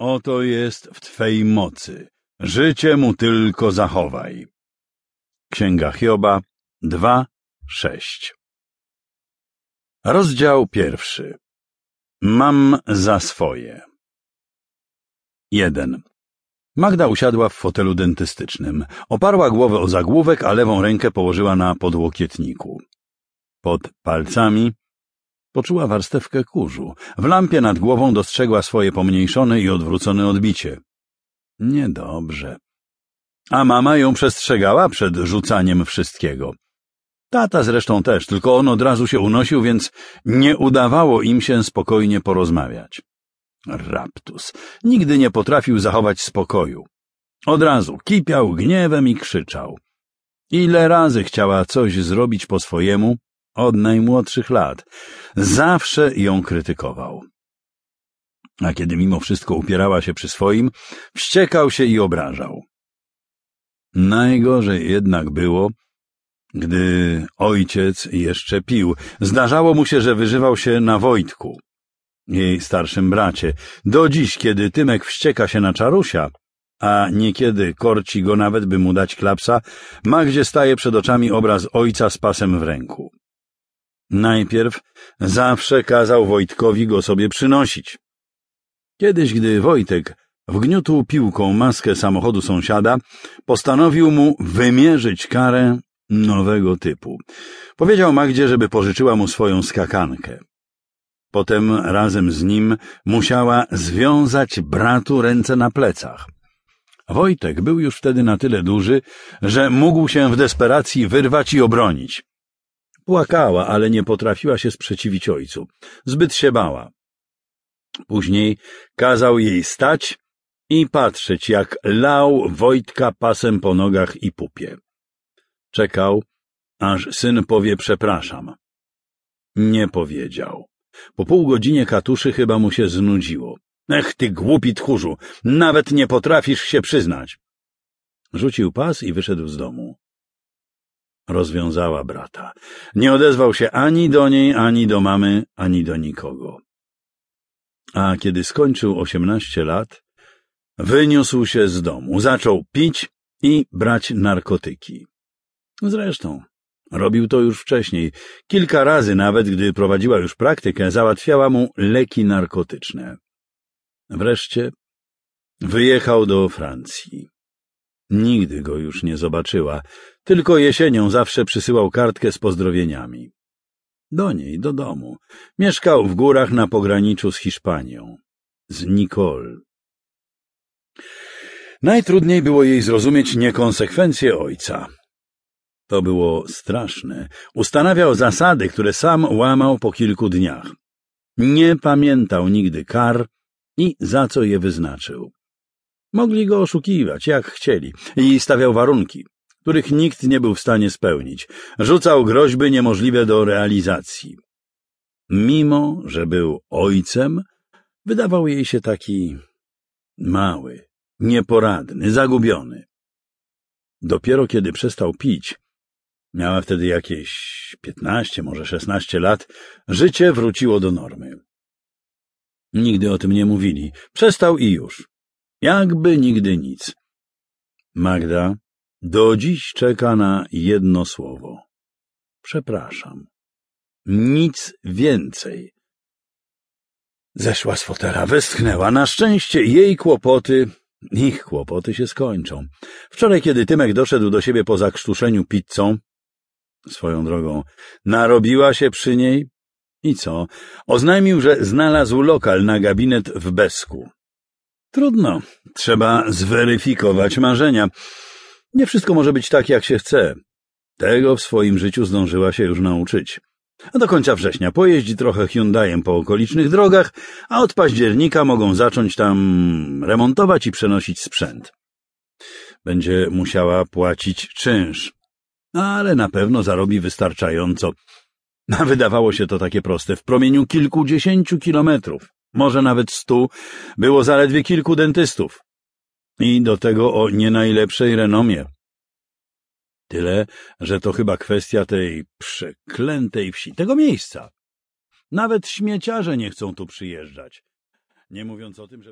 Oto jest w Twej mocy. Życie mu tylko zachowaj. Księga Hioba 2:6 Rozdział pierwszy. Mam za swoje. 1. Magda usiadła w fotelu dentystycznym. Oparła głowę o zagłówek, a lewą rękę położyła na podłokietniku. Pod palcami poczuła warstewkę kurzu. W lampie nad głową dostrzegła swoje pomniejszone i odwrócone odbicie. Niedobrze. A mama ją przestrzegała przed rzucaniem wszystkiego. Tata zresztą też, tylko on od razu się unosił, więc nie udawało im się spokojnie porozmawiać. Raptus nigdy nie potrafił zachować spokoju. Od razu kipiał gniewem i krzyczał. Ile razy chciała coś zrobić po swojemu, od najmłodszych lat. Zawsze ją krytykował. A kiedy mimo wszystko upierała się przy swoim, wściekał się i obrażał. Najgorzej jednak było, gdy ojciec jeszcze pił. Zdarzało mu się, że wyżywał się na Wojtku, jej starszym bracie. Do dziś, kiedy Tymek wścieka się na Czarusia, a niekiedy korci go nawet, by mu dać klapsa, ma gdzie staje przed oczami obraz ojca z pasem w ręku. Najpierw zawsze kazał Wojtkowi go sobie przynosić. Kiedyś, gdy Wojtek wgniótł piłką maskę samochodu sąsiada, postanowił mu wymierzyć karę nowego typu. Powiedział Magdzie, żeby pożyczyła mu swoją skakankę. Potem razem z nim musiała związać bratu ręce na plecach. Wojtek był już wtedy na tyle duży, że mógł się w desperacji wyrwać i obronić. Płakała, ale nie potrafiła się sprzeciwić ojcu. Zbyt się bała. Później kazał jej stać i patrzeć, jak lał Wojtka pasem po nogach i pupie. Czekał, aż syn powie przepraszam. Nie powiedział. Po pół godzinie katuszy chyba mu się znudziło. Ech, ty głupi tchórzu, nawet nie potrafisz się przyznać. Rzucił pas i wyszedł z domu. Rozwiązała brata. Nie odezwał się ani do niej, ani do mamy, ani do nikogo. A kiedy skończył osiemnaście lat, wyniósł się z domu, zaczął pić i brać narkotyki. Zresztą, robił to już wcześniej. Kilka razy nawet, gdy prowadziła już praktykę, załatwiała mu leki narkotyczne. Wreszcie wyjechał do Francji. Nigdy go już nie zobaczyła, tylko jesienią zawsze przysyłał kartkę z pozdrowieniami. Do niej, do domu. Mieszkał w górach na pograniczu z Hiszpanią. Z Nicole. Najtrudniej było jej zrozumieć niekonsekwencje ojca. To było straszne. Ustanawiał zasady, które sam łamał po kilku dniach. Nie pamiętał nigdy kar i za co je wyznaczył. Mogli go oszukiwać, jak chcieli, i stawiał warunki, których nikt nie był w stanie spełnić. Rzucał groźby niemożliwe do realizacji. Mimo, że był ojcem, wydawał jej się taki mały, nieporadny, zagubiony. Dopiero kiedy przestał pić, miała wtedy jakieś piętnaście, może szesnaście lat, życie wróciło do normy. Nigdy o tym nie mówili. Przestał i już. Jakby nigdy nic. Magda do dziś czeka na jedno słowo. Przepraszam. Nic więcej. Zeszła z fotela, westchnęła. Na szczęście jej kłopoty, ich kłopoty się skończą. Wczoraj, kiedy Tymek doszedł do siebie po zakrztuszeniu pizzą, swoją drogą, narobiła się przy niej i co? Oznajmił, że znalazł lokal na gabinet w Besku. Trudno. Trzeba zweryfikować marzenia. Nie wszystko może być tak, jak się chce. Tego w swoim życiu zdążyła się już nauczyć. A do końca września pojeździ trochę Hyundaiem po okolicznych drogach, a od października mogą zacząć tam remontować i przenosić sprzęt. Będzie musiała płacić czynsz, ale na pewno zarobi wystarczająco. A wydawało się to takie proste. W promieniu kilkudziesięciu kilometrów, może nawet stu, było zaledwie kilku dentystów. I do tego o nie najlepszej renomie. Tyle, że to chyba kwestia tej przeklętej wsi, tego miejsca. Nawet śmieciarze nie chcą tu przyjeżdżać. Nie mówiąc o tym, żeby...